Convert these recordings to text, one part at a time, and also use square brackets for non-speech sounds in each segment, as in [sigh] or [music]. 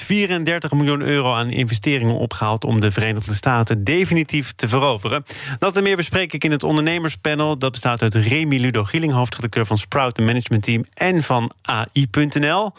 34 miljoen euro aan investeringen opgehaald om de Verenigde Staten definitief te veroveren. Dat en meer bespreek ik in het ondernemerspanel. Dat bestaat uit Remy Ludo Gieling, hoofdredacteur van Sprout Management Team en van AI.nl.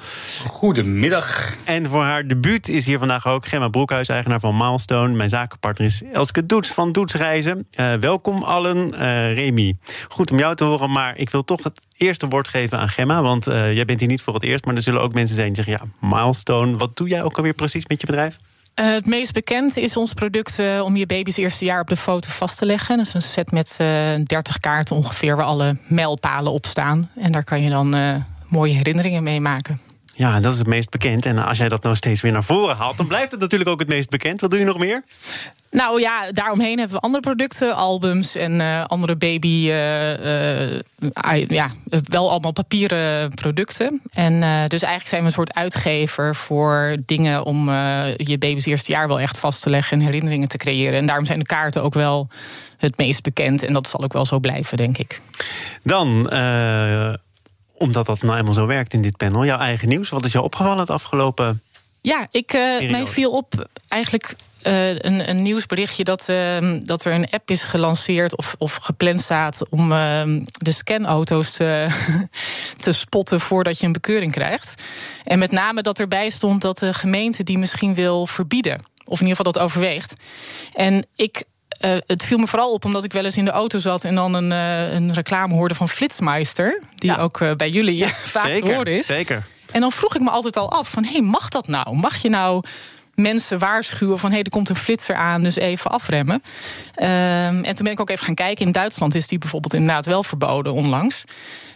Goedemiddag. En voor haar debuut is hier vandaag ook Gemma Broekhuis, eigenaar van Milestone. Mijn zakenpartner is Elske Doets van Doets Reizen. Uh, welkom allen. Uh, Remy, goed om jou te horen, maar ik wil toch het eerste woord geven aan Gemma. Want uh, jij bent hier niet voor het eerst, maar er zullen ook mensen zijn die zeggen: ja, Milestone, wat doe jij ook alweer precies met je bedrijf? Uh, het meest bekend is ons product uh, om je baby's eerste jaar op de foto vast te leggen. Dat is een set met uh, 30 kaarten ongeveer waar alle mijlpalen op staan. En daar kan je dan mooie herinneringen mee maken. Ja, dat is het meest bekend. En als jij dat nou steeds weer naar voren haalt, dan blijft het natuurlijk ook het meest bekend. Wat doe je nog meer? Nou ja, daaromheen hebben we andere producten, albums en uh, andere baby. Uh, uh, ja, wel allemaal papieren producten. En dus eigenlijk zijn we een soort uitgever voor dingen om je baby's eerste jaar wel echt vast te leggen en herinneringen te creëren. En daarom zijn de kaarten ook wel het meest bekend. En dat zal ook wel zo blijven, denk ik. Dan omdat dat nou eenmaal zo werkt in dit panel. Jouw eigen nieuws, wat is jou opgevallen het afgelopen... Ja, ik, uh, mij viel op eigenlijk uh, een, een nieuwsberichtje dat, uh, dat er een app is gelanceerd of, of gepland staat om uh, de scanauto's te, [laughs] te spotten voordat je een bekeuring krijgt. En met name dat erbij stond dat de gemeente die misschien wil verbieden. Of in ieder geval dat overweegt. En ik uh, het viel me vooral op omdat ik wel eens in de auto zat en dan een, uh, een reclame hoorde van Flitsmeister. Die ja. ook uh, bij jullie ja, [laughs] vaak zeker, te horen is. Zeker. En dan vroeg ik me altijd al af: van hé, hey, mag dat nou? Mag je nou mensen waarschuwen van hé, hey, er komt een flitser aan, dus even afremmen. Um, en toen ben ik ook even gaan kijken. In Duitsland is die bijvoorbeeld inderdaad wel verboden onlangs.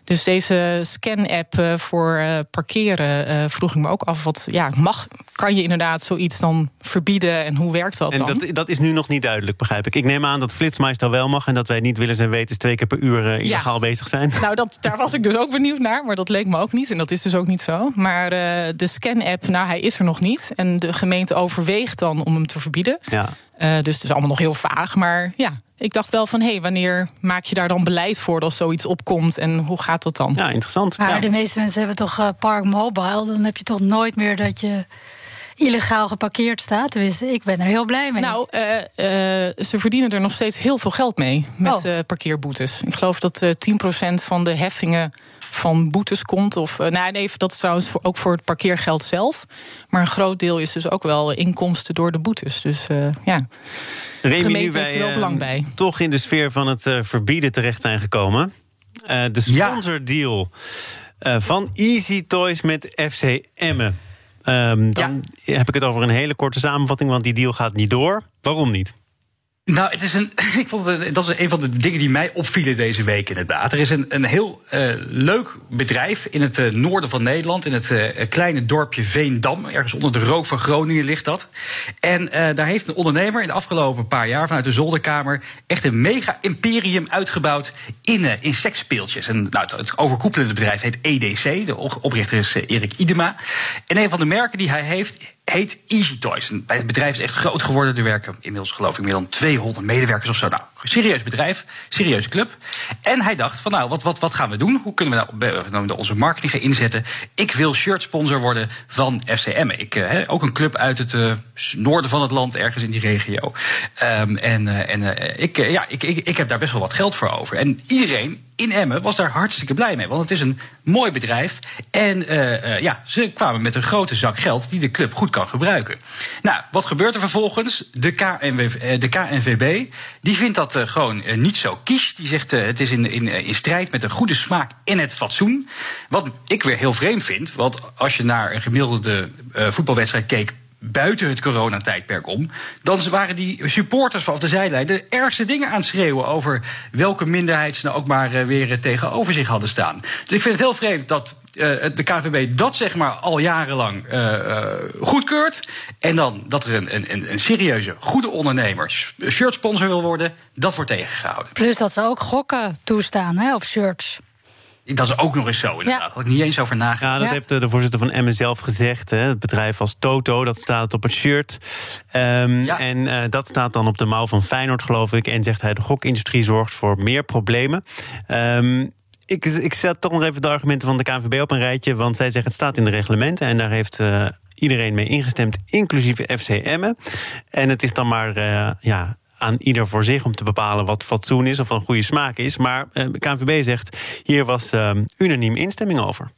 Dus deze scan-app voor uh, parkeren uh, vroeg ik me ook af. Wat, ja, mag, kan je inderdaad zoiets dan verbieden en hoe werkt dat en dan? Dat, dat is nu nog niet duidelijk, begrijp ik. Ik neem aan dat Flitsmeister wel mag en dat wij niet willen zijn weten twee keer per uur illegaal ja. bezig zijn. Nou, dat, daar was ik dus ook benieuwd naar, maar dat leek me ook niet. En dat is dus ook niet zo. Maar de scan-app, nou, hij is er nog niet. En de gemeente overweegt dan om hem te verbieden. Ja. Uh, dus het is allemaal nog heel vaag. Maar ja, ik dacht wel van, hé, hey, wanneer maak je daar dan beleid voor als zoiets opkomt en hoe gaat dat dan? Ja, interessant. Maar ja. de meeste mensen hebben toch uh, Park Mobile. Dan heb je toch nooit meer dat je illegaal geparkeerd staat. Dus ik ben er heel blij mee. Nou, uh, uh, ze verdienen er nog steeds heel veel geld mee met oh. parkeerboetes. Ik geloof dat 10% van de heffingen van boetes komt. Of, uh, nou, nee, dat is trouwens voor, ook voor het parkeergeld zelf. Maar een groot deel is dus ook wel inkomsten door de boetes. Dus uh, ja, Remy, de gemeente heeft er wel belang bij. Toch in de sfeer van het uh, verbieden terecht zijn gekomen. de sponsordeal ja. van Easy Toys met FC Emmen. Um, dan ja. heb ik het over een hele korte samenvatting, want die deal gaat niet door. Waarom niet? Nou, het is een, [laughs] ik vond het, dat is een van de dingen die mij opvielen deze week inderdaad. Er is een, een heel uh, leuk bedrijf in het uh, noorden van Nederland, in het uh, kleine dorpje Veendam. Ergens onder de rook van Groningen ligt dat. En daar heeft een ondernemer in de afgelopen paar jaar vanuit de zolderkamer echt een mega imperium uitgebouwd in, in seksspeeltjes. En nou, het overkoepelende bedrijf heet EDC, de oprichter is Erik Idema. En een van de merken die hij heeft heet Easy Toys. En bij het bedrijf is echt groot geworden. Er werken inmiddels geloof ik meer dan 200 medewerkers of zo. Nou, serieus bedrijf, serieuze club. En hij dacht van nou, wat, wat, wat gaan we doen? Hoe kunnen we nou onze marketing gaan inzetten? Ik wil shirtsponsor worden van FCM. Ik, uh, ook een club uit het uh, noorden van het land, ergens in die regio. Um, en uh, en ik, ja, ik, ik, ik heb daar best wel wat geld voor over. En iedereen in Emmen was daar hartstikke blij mee. Want het is een mooi bedrijf. En ja, ze kwamen met een grote zak geld die de club goed kan gebruiken. Nou, wat gebeurt er vervolgens? De, de KNVB die vindt dat uh, gewoon uh, niet zo kies. Die zegt uh, het is in, in, in strijd met een goede smaak en het fatsoen. Wat ik weer heel vreemd vind. Want als je naar een gemiddelde voetbalwedstrijd keek buiten het coronatijdperk om. Dan waren die supporters van de zijlijn de ergste dingen aan schreeuwen over welke minderheid ze nou ook maar uh, weer tegenover zich hadden staan. Dus ik vind het heel vreemd dat uh, de KVB dat zeg maar al jarenlang uh, goedkeurt. En dan dat er een, een, een serieuze, goede ondernemer shirtsponsor wil worden, dat wordt tegengehouden. Plus dat ze ook gokken toestaan hè, op shirts. Dat is ook nog eens zo, inderdaad. Ja. Daar had ik niet eens over nagedacht. Ja, dat heeft de voorzitter van Emmen zelf gezegd. Hè. Het bedrijf als Toto, dat staat op het shirt. Um, En uh, dat staat dan op de mouw van Feyenoord, geloof ik. En zegt hij, de gokindustrie zorgt voor meer problemen. Um, ik, ik zet toch nog even de argumenten van de KNVB op een rijtje. Want zij zeggen het staat in de reglementen. En daar heeft uh, iedereen mee ingestemd, inclusief FC Emmen. En het is dan maar uh, ja, aan ieder voor zich om te bepalen wat fatsoen is of een goede smaak is. Maar uh, KNVB zegt, hier was uh, unaniem instemming over.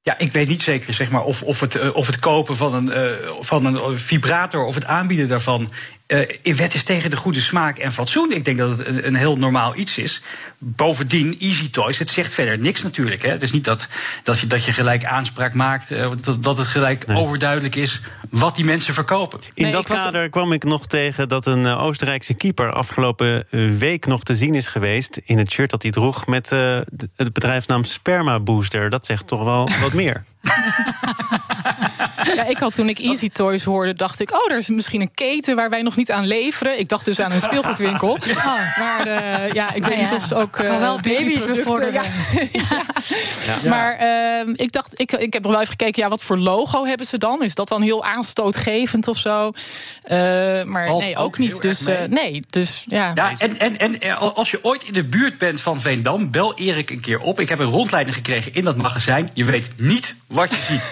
Ja, ik weet niet zeker zeg maar, of, of, het, of het kopen van een, van een vibrator of het aanbieden daarvan uh, in wet is tegen de goede smaak en fatsoen. Ik denk dat het een, een, heel normaal iets is. Bovendien, Easy Toys, het zegt verder niks natuurlijk. Hè. Het is niet dat, dat, je, dat je gelijk aanspraak maakt, uh, dat, dat het gelijk nee. overduidelijk is wat die mensen verkopen. In nee, dat kader was... kwam ik nog tegen dat een uh, Oostenrijkse keeper afgelopen week nog te zien is geweest in het shirt dat hij droeg met uh, de bedrijfsnaam Sperma Booster. Dat zegt toch wel wat meer. [laughs] ja, ik had toen ik Easy Toys hoorde, dacht ik, oh, er is misschien een keten waar wij nog niet aan leveren. Ik dacht dus aan een speelgoedwinkel. [laughs] Oh. Maar uh, ja, ik weet ja, niet of ze ook. Uh, wel baby's bevorderen. [laughs] Ja. ja. Maar uh, ik dacht, ik, ik heb nog wel even gekeken, ja, wat voor logo hebben ze dan? Is dat dan heel aanstootgevend of zo? maar oh, nee, ook, ook niet. Dus nee, dus ja. ja en, en, en als je ooit in de buurt bent van Veendam, bel Erik een keer op. Ik heb een rondleiding gekregen in dat magazijn. Je weet niet wat je ziet.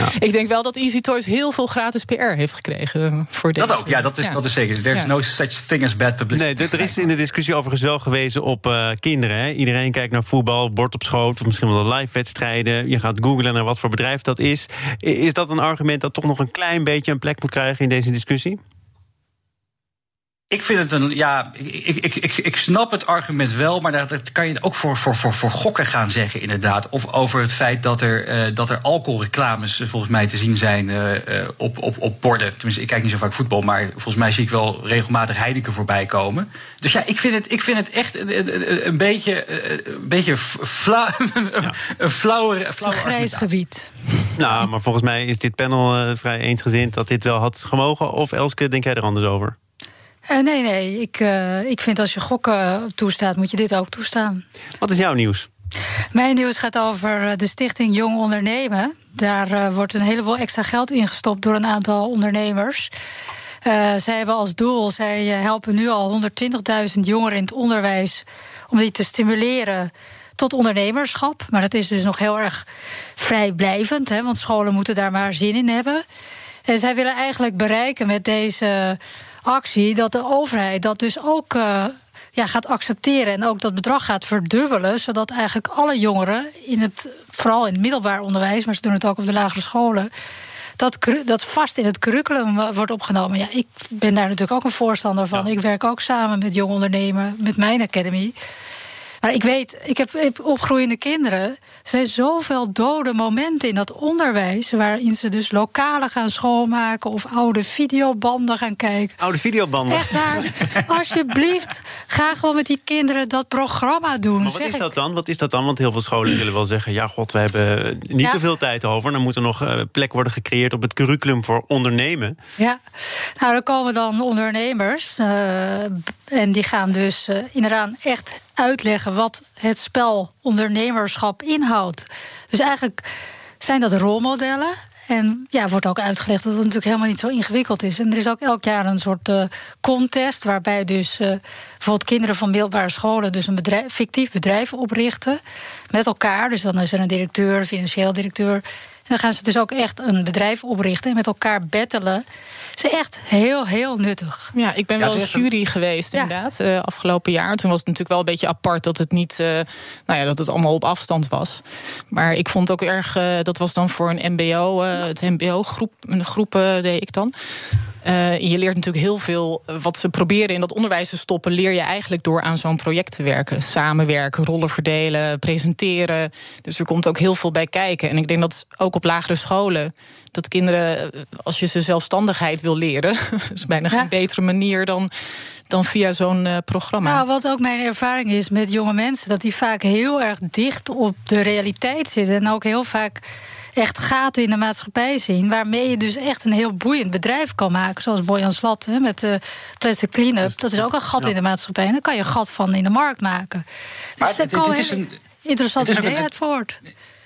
Ja. Ik denk wel dat Easy Toys heel veel gratis PR heeft gekregen voor deze. Dat ook, ja, dat is, ja. dat is zeker. There's ja. no such thing as bad publicity. Nee, er is in de discussie overigens wel gewezen op uh, kinderen. Hè. Iedereen kijkt naar voetbal, bord op schoot, of misschien wel live wedstrijden. Je gaat googlen naar wat voor bedrijf dat is. Is dat een argument dat toch nog een klein beetje een plek moet krijgen in deze discussie? Ik vind het een. Ja, ik, ik, ik, ik snap het argument wel, maar dat, kan je ook voor, voor, voor, voor gokken gaan zeggen, inderdaad. Of over het feit dat er, uh, dat er alcoholreclames volgens mij te zien zijn uh, op, op, op borden. Tenminste, ik kijk niet zo vaak voetbal, maar volgens mij zie ik wel regelmatig Heineken voorbij komen. Dus ja, ik vind het, ik vind het echt een, een beetje, een beetje flauw, [laughs] ja. een flauwe. Het is een grijs gebied. Nou, maar volgens mij is dit panel vrij eensgezind dat dit wel had gemogen. Of Elske, denk jij er anders over? Uh, nee, nee. Ik, uh, ik vind als je gokken toestaat, moet je dit ook toestaan. Wat is jouw nieuws? Mijn nieuws gaat over eh, de stichting Jong Ondernemen. Daar uh, wordt een heleboel extra geld ingestopt door een aantal ondernemers. Zij hebben als doel, zij helpen nu al 120.000 jongeren in het onderwijs om die te stimuleren tot ondernemerschap. Maar dat is dus nog heel erg vrijblijvend, hè, want scholen moeten daar maar zin in hebben. En zij willen eigenlijk bereiken met deze actie dat de overheid dat dus ook uh, ja, gaat accepteren en ook dat bedrag gaat verdubbelen, zodat eigenlijk alle jongeren in het, vooral in het middelbaar onderwijs, maar ze doen het ook op de lagere scholen. Dat, dat vast in het curriculum eh, wordt opgenomen. Ja, ik ben daar natuurlijk ook een voorstander van. Ja. Ik werk ook samen met jong ondernemen, met mijn academy. Maar ik weet, ik heb, ik heb opgroeiende kinderen. Er zijn zoveel dode momenten in dat onderwijs. waarin ze dus lokalen gaan schoonmaken. of oude videobanden gaan kijken. Oude videobanden? Echt waar. Alsjeblieft, ga gewoon met die kinderen dat programma doen. Maar wat is dat dan? Wat is dat dan? Want heel veel scholen willen wel zeggen: ja, god, we hebben niet ja. zoveel tijd over. Dan moet er nog uh, plek worden gecreëerd op het curriculum voor ondernemen. Ja, nou, er komen dan ondernemers. Uh, en die gaan dus uh, inderdaad echt uitleggen wat het spel ondernemerschap inhoudt. Dus eigenlijk zijn dat rolmodellen. En ja, wordt ook uitgelegd dat het natuurlijk helemaal niet zo ingewikkeld is. En er is ook elk jaar een soort uh, contest waarbij dus uh, bijvoorbeeld kinderen van middelbare scholen dus een bedrijf, fictief bedrijf oprichten met elkaar. Dus dan is er een directeur, financieel directeur, dan gaan ze dus ook echt een bedrijf oprichten en met elkaar bettelen. Is echt heel, heel nuttig. Ja, ik ben ja, wel eens jury geweest, ja. inderdaad, uh, afgelopen jaar. Toen was het natuurlijk wel een beetje apart dat het niet, uh, nou ja, dat het allemaal op afstand was. Maar ik vond ook erg, uh, dat was dan voor een MBO, het MBO-groep, een groep deed ik dan. Uh, je leert natuurlijk heel veel. Wat ze proberen in dat onderwijs te stoppen, leer je eigenlijk door aan zo'n project te werken. Samenwerken, rollen verdelen, presenteren. Dus er komt ook heel veel bij kijken. En ik denk dat ook op lagere scholen. Dat kinderen, als je ze zelfstandigheid wil leren, [laughs] is bijna ja. geen betere manier dan, dan via zo'n uh, programma. Nou, wat ook mijn ervaring is met jonge mensen, dat die vaak heel erg dicht op de realiteit zitten. En ook heel vaak echt gaten in de maatschappij zien. Waarmee je dus echt een heel boeiend bedrijf kan maken. Zoals Boyan Slat hè, met de plastic clean-up. Dat is ook een gat in de maatschappij. En daar kan je een gat van in de markt maken. Dus daar kan een interessant idee uit voort.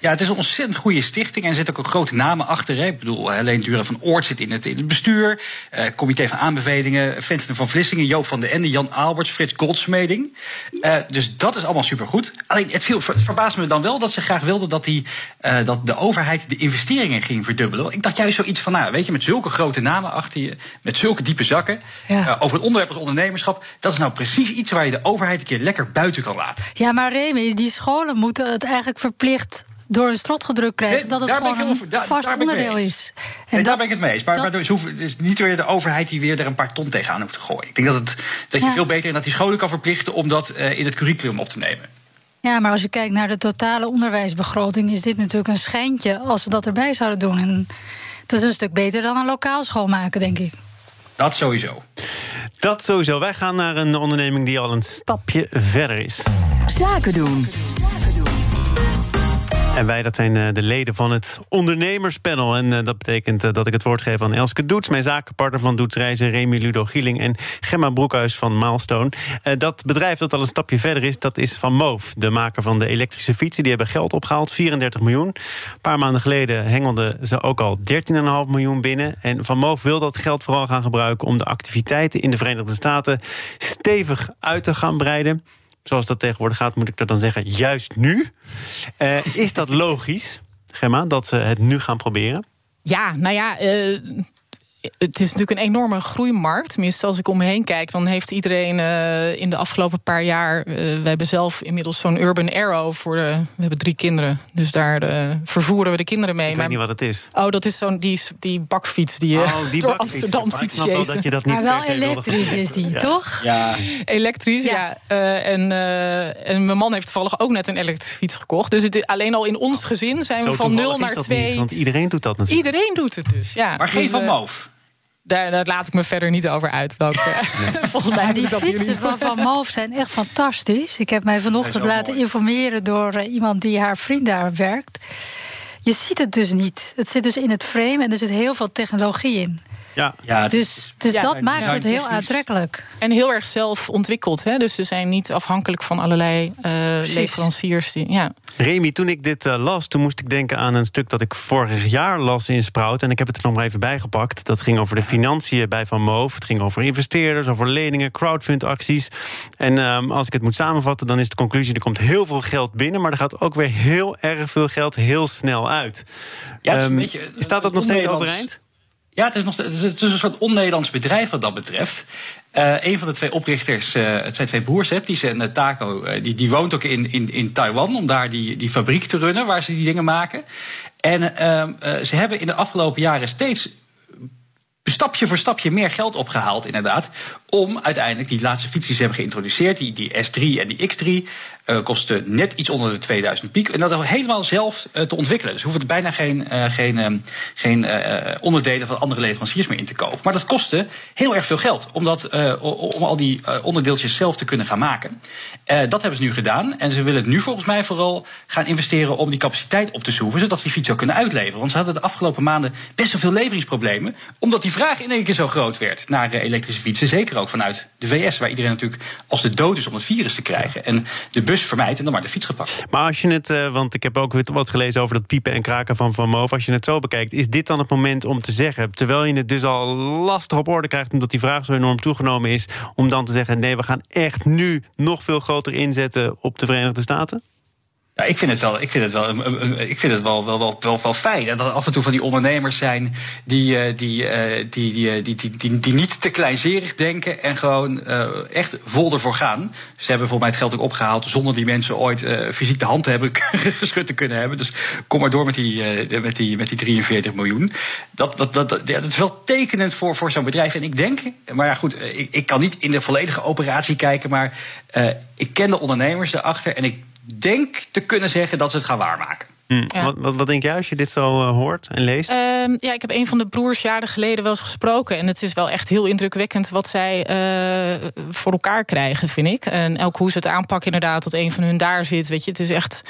Ja, het is een ontzettend goede stichting en er zitten ook grote namen achter. Hè. Ik bedoel, Helene Duren van Oort zit in het, in het bestuur. Uh, comité van aanbevelingen, Vincent van Vlissingen, Joop van den Ende, Jan Alberts, Frits Goldsmeding. Uh, dus dat is allemaal supergoed. Alleen het, viel, het verbaasde me dan wel dat ze graag wilden dat, die, uh, dat de overheid de investeringen ging verdubbelen. Ik dacht juist zoiets van, nou, weet je, met zulke grote namen achter je, met zulke diepe zakken, ja. over het onderwerp als ondernemerschap, dat is nou precies iets waar je de overheid een keer lekker buiten kan laten. Ja, maar Remy, die scholen moeten het eigenlijk verplicht door een strot gedrukt krijgen dat het gewoon een vast onderdeel is. En daar ben ik het mee eens. Maar, dat, maar het is niet weer de overheid die weer er een paar ton tegenaan hoeft te gooien. Ik denk dat, het, dat je veel beter en dat die scholen kan verplichten om dat uh, in het curriculum op te nemen. Ja, maar als je kijkt naar de totale onderwijsbegroting, is dit natuurlijk een schijntje als ze dat erbij zouden doen. En dat is een stuk beter dan een lokaal school maken, denk ik. Dat sowieso. Dat sowieso. Wij gaan naar een onderneming die al een stapje verder is. Zaken doen. En wij, dat zijn eh, de leden van het ondernemerspanel. En eh, dat betekent eh, dat ik het woord geef aan Elske Doets... mijn zakenpartner van Doetsreizen, Remy Ludo Gieling... en Gemma Broekhuis van Milestone. Dat bedrijf dat al een stapje verder is, dat is Van Moof. De maker van de elektrische fietsen. Die hebben geld opgehaald, 34 miljoen. Een paar maanden geleden hengelden ze ook al 13,5 miljoen binnen. En Van Moof wil dat geld vooral gaan gebruiken... om de activiteiten in de Verenigde Staten stevig uit te gaan breiden zoals dat tegenwoordig gaat, moet ik dat dan zeggen, juist nu. Uh, is dat logisch, Gemma, dat ze het nu gaan proberen? Ja, nou ja. Uh, het is natuurlijk een enorme groeimarkt. Tenminste, als ik om me heen kijk, dan heeft iedereen uh, in de afgelopen paar jaar. Uh, we hebben zelf inmiddels zo'n Urban Arrow voor. De, we hebben drie kinderen. Dus daar uh, vervoeren we de kinderen mee. Ik weet niet wat het is. Oh, dat is zo'n die, die bakfiets die je oh, die [laughs] door bakfiets. Amsterdam ziet snap dat je dat niet Maar wel elektrisch is die, ja. toch? Ja. Elektrisch, ja. ja. en, en mijn man heeft toevallig ook net een elektrische fiets gekocht. Dus het, alleen al in ons gezin zijn Zo we van 0 naar 2. want iedereen doet dat natuurlijk. Iedereen doet het dus, ja. Maar geen dus, van Moof. Daar, daar, laat ik me verder niet over uit. Welke, [laughs] volgens mij die fietsen van Van Moof zijn echt fantastisch. Ik heb mij vanochtend laten mooi. informeren door uh, iemand die haar vriend daar werkt. Je ziet het dus niet. Het zit dus in het frame en er zit heel veel technologie in. Ja. ja dus dus ja, dat maakt ja, het heel aantrekkelijk. En heel erg zelf ontwikkeld. Hè? Dus ze zijn niet afhankelijk van allerlei uh, leveranciers. Die, ja. Remy, toen ik dit uh, las, toen moest ik denken aan een stuk dat ik vorig jaar las in Sprout. En ik heb het er nog maar even bijgepakt. Dat ging over de financiën bij Van Moof. Het ging over investeerders, over leningen, crowdfundacties. En um, als ik het moet samenvatten, dan is de conclusie: er komt heel veel geld binnen, maar er gaat ook weer heel erg veel geld heel snel uit. Ja, um, beetje, staat dat nog steeds overeind? Ja, het is, nog, het is een soort on-Nederlands bedrijf wat dat betreft. Uh, een van de twee oprichters, uh, het zijn twee broers, hè, die zijn uh, Taco, die, die woont ook in, in, in Taiwan om daar die, die fabriek te runnen waar ze die dingen maken. En ze hebben in de afgelopen jaren steeds stapje voor stapje meer geld opgehaald, inderdaad. Om uiteindelijk die laatste fiets die ze hebben geïntroduceerd, die, die S3 en die X3, uh, kostte net iets onder de 2000 piek. En dat helemaal zelf uh, te ontwikkelen. Dus hoeven er bijna geen, uh, geen, um, geen onderdelen van andere leveranciers meer in te kopen. Maar dat kostte heel erg veel geld. Om, om al die onderdeeltjes zelf te kunnen gaan maken. dat hebben ze nu gedaan. En ze willen het nu volgens mij vooral gaan investeren om die capaciteit op te schroeven. Zodat ze die fiets ook kunnen uitleveren. Want ze hadden de afgelopen maanden best wel veel leveringsproblemen. Omdat die vraag in één keer zo groot werd naar elektrische fietsen. Zeker ook vanuit de VS, waar iedereen natuurlijk als de dood is om het virus te krijgen. En de bus vermijdt en dan maar de fiets gepakt. Maar als je het, uh, want ik heb ook wat gelezen over dat piepen en kraken van Van Moof. Als je het zo bekijkt, is dit dan het moment om te zeggen, terwijl je het dus al lastig op orde krijgt, omdat die vraag zo enorm toegenomen is, om dan te zeggen: nee, we gaan echt nu nog veel groter inzetten op de Verenigde Staten? Ja, ik vind het wel, ik vind het wel, ik vind het wel, wel, wel, wel, wel fijn. Dat er af en toe van die ondernemers zijn die, die, die, die, die, die, niet te kleinzerig denken en gewoon echt vol ervoor gaan. Ze hebben volgens mij het geld ook opgehaald zonder die mensen ooit fysiek de hand te hebben [laughs] geschud te kunnen hebben. Dus kom maar door met die, met die, met die 43 miljoen. Dat, dat, dat, dat is wel tekenend voor, voor zo'n bedrijf. En ik denk, maar ja goed, ik, ik kan niet in de volledige operatie kijken, maar ik ken de ondernemers erachter en ik denk te kunnen zeggen dat ze het gaan waarmaken. Hm. Wat, wat, wat, denk jij als je dit zo uh, hoort en leest? Uh, ja, ik heb een van de broers jaren geleden wel eens gesproken. En het is wel echt heel indrukwekkend wat zij uh, voor elkaar krijgen, vind ik. En ook hoe ze het aanpakken, inderdaad, dat een van hun daar zit. Weet je, het is echt.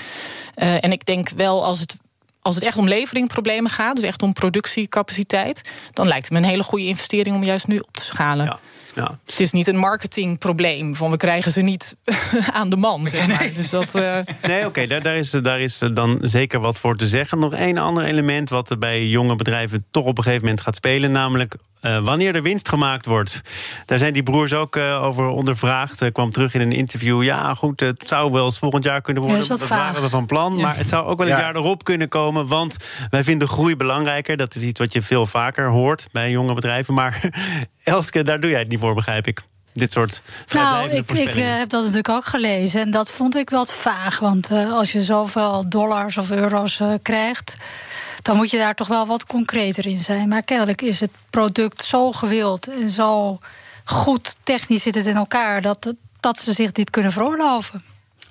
Eh, en ik denk wel als het als het echt om leveringproblemen gaat, dus echt om productiecapaciteit, dan lijkt het me een hele goede investering om juist nu op te schalen. Ja. Ja. Het is niet een marketingprobleem van we krijgen ze niet [laughs] aan de man. Zeg maar. Dus dat, uh... Nee, oké, daar, daar, is, daar is dan zeker wat voor te zeggen. Nog één ander element wat er bij jonge bedrijven toch op een gegeven moment gaat spelen, namelijk uh, wanneer er winst gemaakt wordt. Daar zijn die broers ook uh, over ondervraagd. Uh, kwam terug in een interview. Ja, goed, het zou wel eens volgend jaar kunnen worden. Ja, dat, dat waren we van plan. Maar het zou ook wel een jaar erop kunnen komen. Want wij vinden groei belangrijker. Dat is iets wat je veel vaker hoort bij jonge bedrijven. Maar [laughs] Elske, daar doe jij het niet voor, begrijp ik dit soort Nou, ik, ik heb dat natuurlijk ook gelezen. En dat vond ik wat vaag. Want uh, als je zoveel dollars of euro's uh, krijgt dan moet je daar toch wel wat concreter in zijn. Maar kennelijk is het product zo gewild en zo goed technisch zit het in elkaar dat, dat ze zich dit kunnen veroorloven.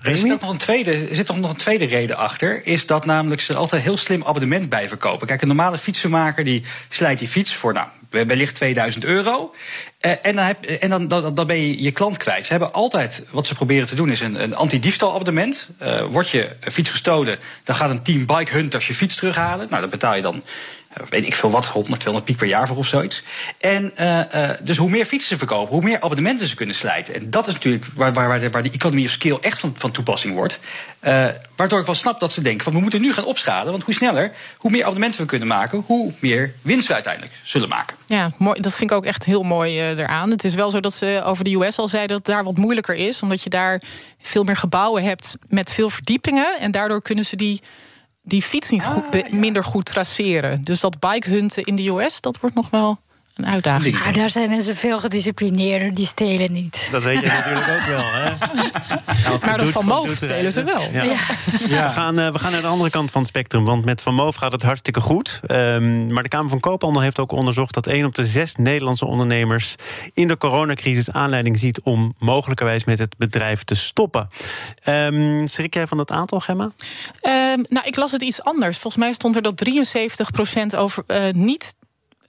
Er zit, nog een tweede, er zit nog een tweede reden achter. Is dat namelijk ze altijd een heel slim abonnement bijverkopen. Kijk, een normale fietsenmaker die slijt die fiets voor nou, wellicht 2000 euro. Uh, en dan, heb, en dan, dan, dan, ben je je klant kwijt. Ze hebben altijd, wat ze proberen te doen, is een, een anti-diefstalabonnement. Uh, wordt je fiets gestolen, dan gaat een team Bike Hunters je fiets terughalen. Nou, dat betaal je dan weet ik veel wat, 100, 200 piek per jaar of zoiets. En uh, uh, dus hoe meer fietsen ze verkopen, hoe meer abonnementen ze kunnen slijten. En dat is natuurlijk waar, waar, waar, de, waar de of scale echt van, van toepassing wordt. Waardoor ik wel snap dat ze denken van we moeten nu gaan opschalen. Want hoe sneller, hoe meer abonnementen we kunnen maken, hoe meer winst we uiteindelijk zullen maken. Ja, mooi, dat vind ik ook echt heel mooi eraan. Het is wel zo dat ze over de US al zeiden dat het daar wat moeilijker is. Omdat je daar veel meer gebouwen hebt met veel verdiepingen. En daardoor kunnen ze die die fiets niet goed, ah, minder goed traceren. Dus dat bikehunten in de US, dat wordt nog wel een uitdaging. Ja, daar zijn mensen veel gedisciplineerder, die stelen niet. Dat weet je natuurlijk ook wel. Hè? [laughs] maar dat Van Moof stelen ze wel. Ja. Ja. We, gaan, uh, we gaan naar de andere kant van het spectrum. Want met Van Moof gaat het hartstikke goed. Um, maar de Kamer van Koophandel heeft ook onderzocht... dat één op de zes Nederlandse ondernemers... in de coronacrisis aanleiding ziet... om mogelijkerwijs met het bedrijf te stoppen. Um, schrik jij van dat aantal, Gemma? Um, nou, ik las het iets anders. Volgens mij stond er dat 73% over, uh, niet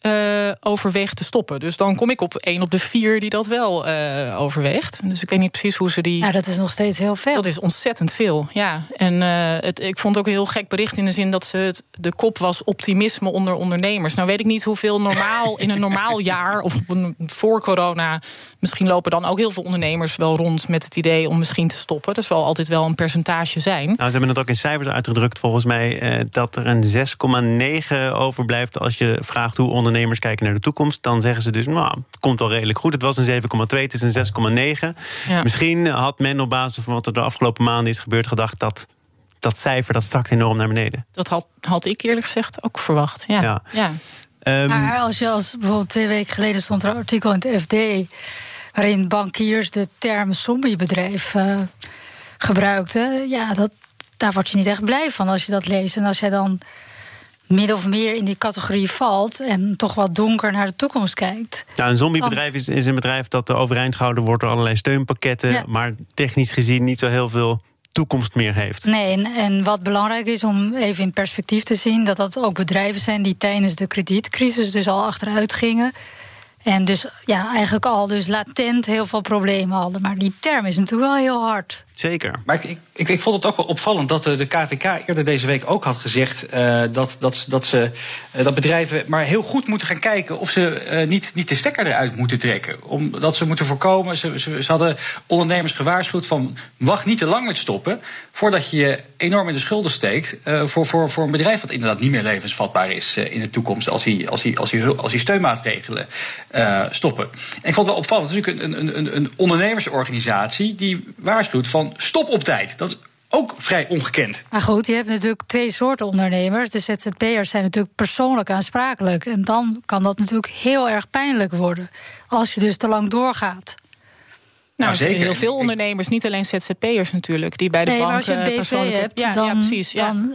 uh, overweegt te stoppen. Dus dan kom ik op één op de vier die dat wel uh, overweegt. Dus ik weet niet precies hoe ze die. Ja, dat is nog steeds heel veel. Dat is ontzettend veel. Ja. En uh, het, ik vond het ook een heel gek bericht in de zin dat ze het, de kop was optimisme onder ondernemers. Nou weet ik niet hoeveel normaal in een normaal jaar of voor corona. Misschien lopen dan ook heel veel ondernemers wel rond met het idee om misschien te stoppen. Dat zal altijd wel een percentage zijn. Nou, ze hebben het ook in cijfers uitgedrukt, volgens mij, dat er een 6,9 overblijft als je vraagt hoe ondernemers ondernemers kijken naar de toekomst, dan zeggen ze dus, nou, het komt wel redelijk goed. Het was een 7,2, het is een 6,9. Ja. Misschien had men op basis van wat er de afgelopen maanden is gebeurd gedacht dat dat cijfer dat zakt enorm naar beneden. Dat had, had ik eerlijk gezegd ook verwacht. Ja. ja. ja. Um, maar als je als bijvoorbeeld twee weken geleden stond er een artikel in het FD waarin bankiers de term zombiebedrijf uh, gebruikten, ja, dat, daar word je niet echt blij van als je dat leest. En als jij dan min of meer in die categorie valt en toch wat donker naar de toekomst kijkt. Ja, een zombiebedrijf is, is een bedrijf dat overeind gehouden wordt door allerlei steunpakketten, maar technisch gezien niet zo heel veel toekomst meer heeft. Nee, en, en, wat belangrijk is om even in perspectief te zien, dat dat ook bedrijven zijn die tijdens de kredietcrisis dus al achteruit gingen. En dus ja, eigenlijk al dus latent heel veel problemen hadden. Maar die term is natuurlijk wel heel hard. Zeker. Maar ik, ik, ik vond het ook wel opvallend dat de KVK eerder deze week ook had gezegd uh, dat, dat, dat, ze, uh, dat bedrijven maar heel goed moeten gaan kijken of ze uh, niet, niet de stekker eruit moeten trekken. Omdat ze moeten voorkomen. Ze, ze, ze, hadden ondernemers gewaarschuwd van wacht niet te lang met stoppen voordat je je enorm in de schulden steekt voor, voor, voor een bedrijf dat inderdaad niet meer levensvatbaar is in de toekomst als die, als die, als die, als die steunmaatregelen stoppen. En ik vond het wel opvallend. Het is natuurlijk een, een, een ondernemersorganisatie die waarschuwt van stop op tijd. Dat is ook vrij ongekend. Maar goed, je hebt natuurlijk twee soorten ondernemers. De ZZP'ers zijn natuurlijk persoonlijk aansprakelijk. En dan kan dat natuurlijk heel erg pijnlijk worden. Als je dus te lang doorgaat. Nou, nou zeker. heel veel ondernemers, niet alleen ZZP'ers natuurlijk, die bij de nee, bank als je een BV hebt, ja, dan, ja, precies. Ja. Dan,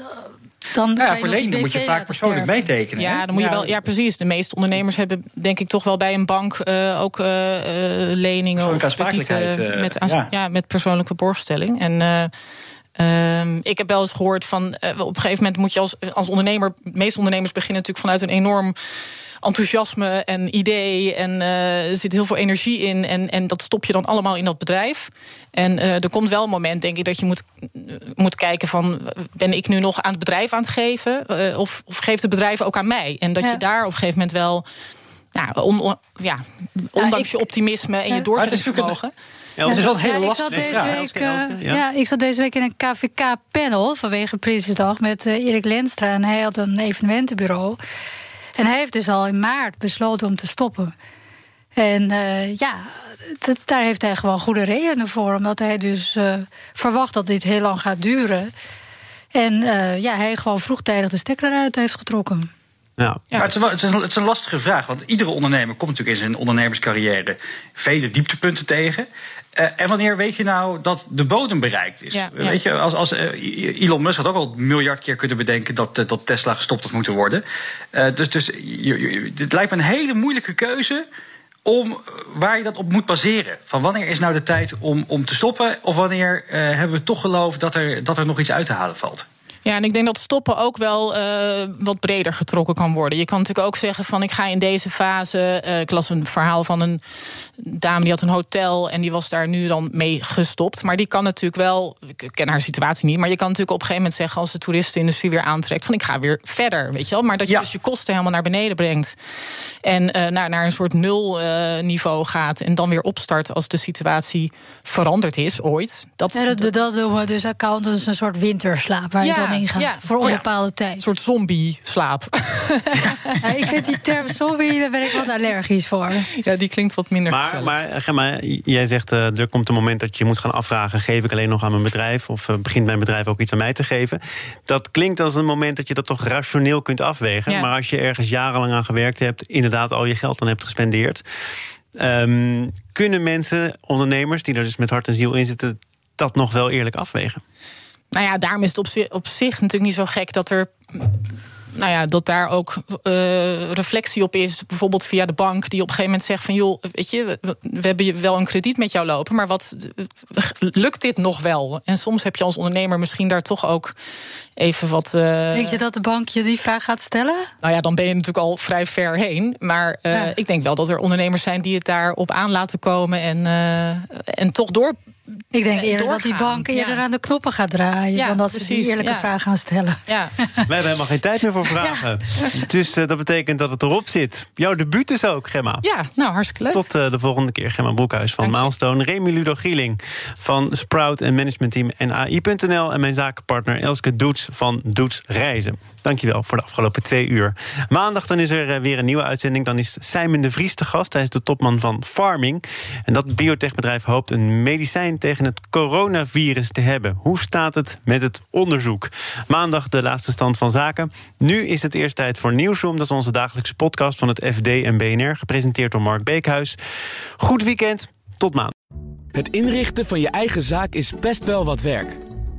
dan ja, voor leningen moet je vaak persoonlijk meetekenen. Ja, dan moet je wel, ja, precies. De meeste ondernemers hebben denk ik toch wel bij een bank uh, ook uh, leningen of kredieten met, ja. ja. met persoonlijke borgstelling. En uh, ik heb wel eens gehoord van op een gegeven moment moet je als, als ondernemer, de meeste ondernemers beginnen natuurlijk vanuit een enorm enthousiasme en idee. En er zit heel veel energie in. En, en dat stop je dan allemaal in dat bedrijf. En er komt wel een moment, denk ik, dat je moet, moet kijken van... ben ik nu nog aan het bedrijf aan het geven? of, of geeft het bedrijf ook aan mij? En dat je daar op een gegeven moment wel nou, ja, ondanks je optimisme en je doorzettingsvermogen. Ja, het is wel een hele ja, ik zat deze week, uh, ja. ik zat deze week in een KVK-panel vanwege Prinsjesdag met uh, Erik Lenstra. En hij had een evenementenbureau. En hij heeft dus al in maart besloten om te stoppen. En uh, ja, daar heeft hij gewoon goede redenen voor. Omdat hij dus verwacht dat dit heel lang gaat duren. En ja, hij gewoon vroegtijdig de stekker eruit heeft getrokken. Ja. Maar het is, een, het, is een, het is, een, lastige vraag, want iedere ondernemer komt natuurlijk in zijn ondernemerscarrière vele dieptepunten tegen. Uh, en wanneer weet je nou dat de bodem bereikt is? Ja, weet je, als, als uh, Elon Musk had ook al een miljard keer kunnen bedenken dat, uh, dat Tesla gestopt had moeten worden. dus dus je, het lijkt me een hele moeilijke keuze om waar je dat op moet baseren. Van wanneer is nou de tijd om, om te stoppen? Of wanneer hebben we toch geloofd dat er, dat er nog iets uit te halen valt? Ja, en ik denk dat stoppen ook wel uh, wat breder getrokken kan worden. Je kan natuurlijk ook zeggen van ik ga in deze fase. Uh, ik las een verhaal van een dame die had een hotel en die was daar nu dan mee gestopt. Maar die kan natuurlijk wel, ik ken haar situatie niet, maar je kan natuurlijk op een gegeven moment zeggen als de toeristenindustrie weer aantrekt van ik ga weer verder, weet je wel. Maar dat je dus je kosten helemaal naar beneden brengt en uh, naar, naar een soort nul niveau gaat en dan weer opstart als de situatie veranderd is ooit. Dat, ja, dat, dat doen we dus accountants een soort winterslaap waar je dan ja. voor oh onbepaalde tijd. Een soort zombie-slaap. [laughs] Ja, ik vind die term zombie, daar ben ik wat allergisch voor. Ja, die klinkt wat minder maar, Maar Gemma, jij zegt uh, er komt een moment dat je moet gaan afvragen... geef ik alleen nog aan mijn bedrijf of uh, begint mijn bedrijf ook iets aan mij te geven? Dat klinkt als een moment dat je dat toch rationeel kunt afwegen. Maar als je ergens jarenlang aan gewerkt hebt... inderdaad al je geld dan hebt gespendeerd... Um, kunnen mensen, ondernemers die er dus met hart en ziel in zitten... dat nog wel eerlijk afwegen? Nou ja, daarom is het op zich, natuurlijk niet zo gek dat er nou ja, dat daar ook uh, reflectie op is. Bijvoorbeeld via de bank, die op een gegeven moment zegt van joh, weet je, we, we hebben wel een krediet met jou lopen, maar wat lukt dit nog wel? En soms heb je als ondernemer misschien daar toch ook even wat. Uh, denk je dat de bank je die vraag gaat stellen? Nou ja, dan ben je natuurlijk al vrij ver heen. Maar uh, ik denk wel dat er ondernemers zijn die het daarop aan laten komen en, en toch door ik denk eerder dat die bank eerder aan de knoppen gaat draaien... dan dat ze die eerlijke vraag gaan stellen. Ja. [laughs] Wij hebben helemaal geen tijd meer voor vragen. Dus uh, dat betekent dat het erop zit. Jouw debuut dus ook, Gemma. Ja, nou, hartstikke leuk. Tot uh, de volgende keer, Gemma Broekhuis van Milestone. Remy Ludo Gieling van Sprout en managementteam en AI.nl... en mijn zakenpartner Elske Doets van Doets Reizen. Dankjewel voor de afgelopen twee uur. Maandag dan is er eh, weer een nieuwe uitzending. Dan is Simon de Vries te gast. Hij is de topman van Farming. En dat biotechbedrijf hoopt een medicijn tegen het coronavirus te hebben. Hoe staat het met het onderzoek? Maandag de laatste stand van zaken. Nu is het eerst tijd voor Nieuwsroom. Dat is onze dagelijkse podcast van het FD en BNR. Gepresenteerd door Mark Beekhuis. Goed weekend. Tot maandag. Het inrichten van je eigen zaak is best wel wat werk.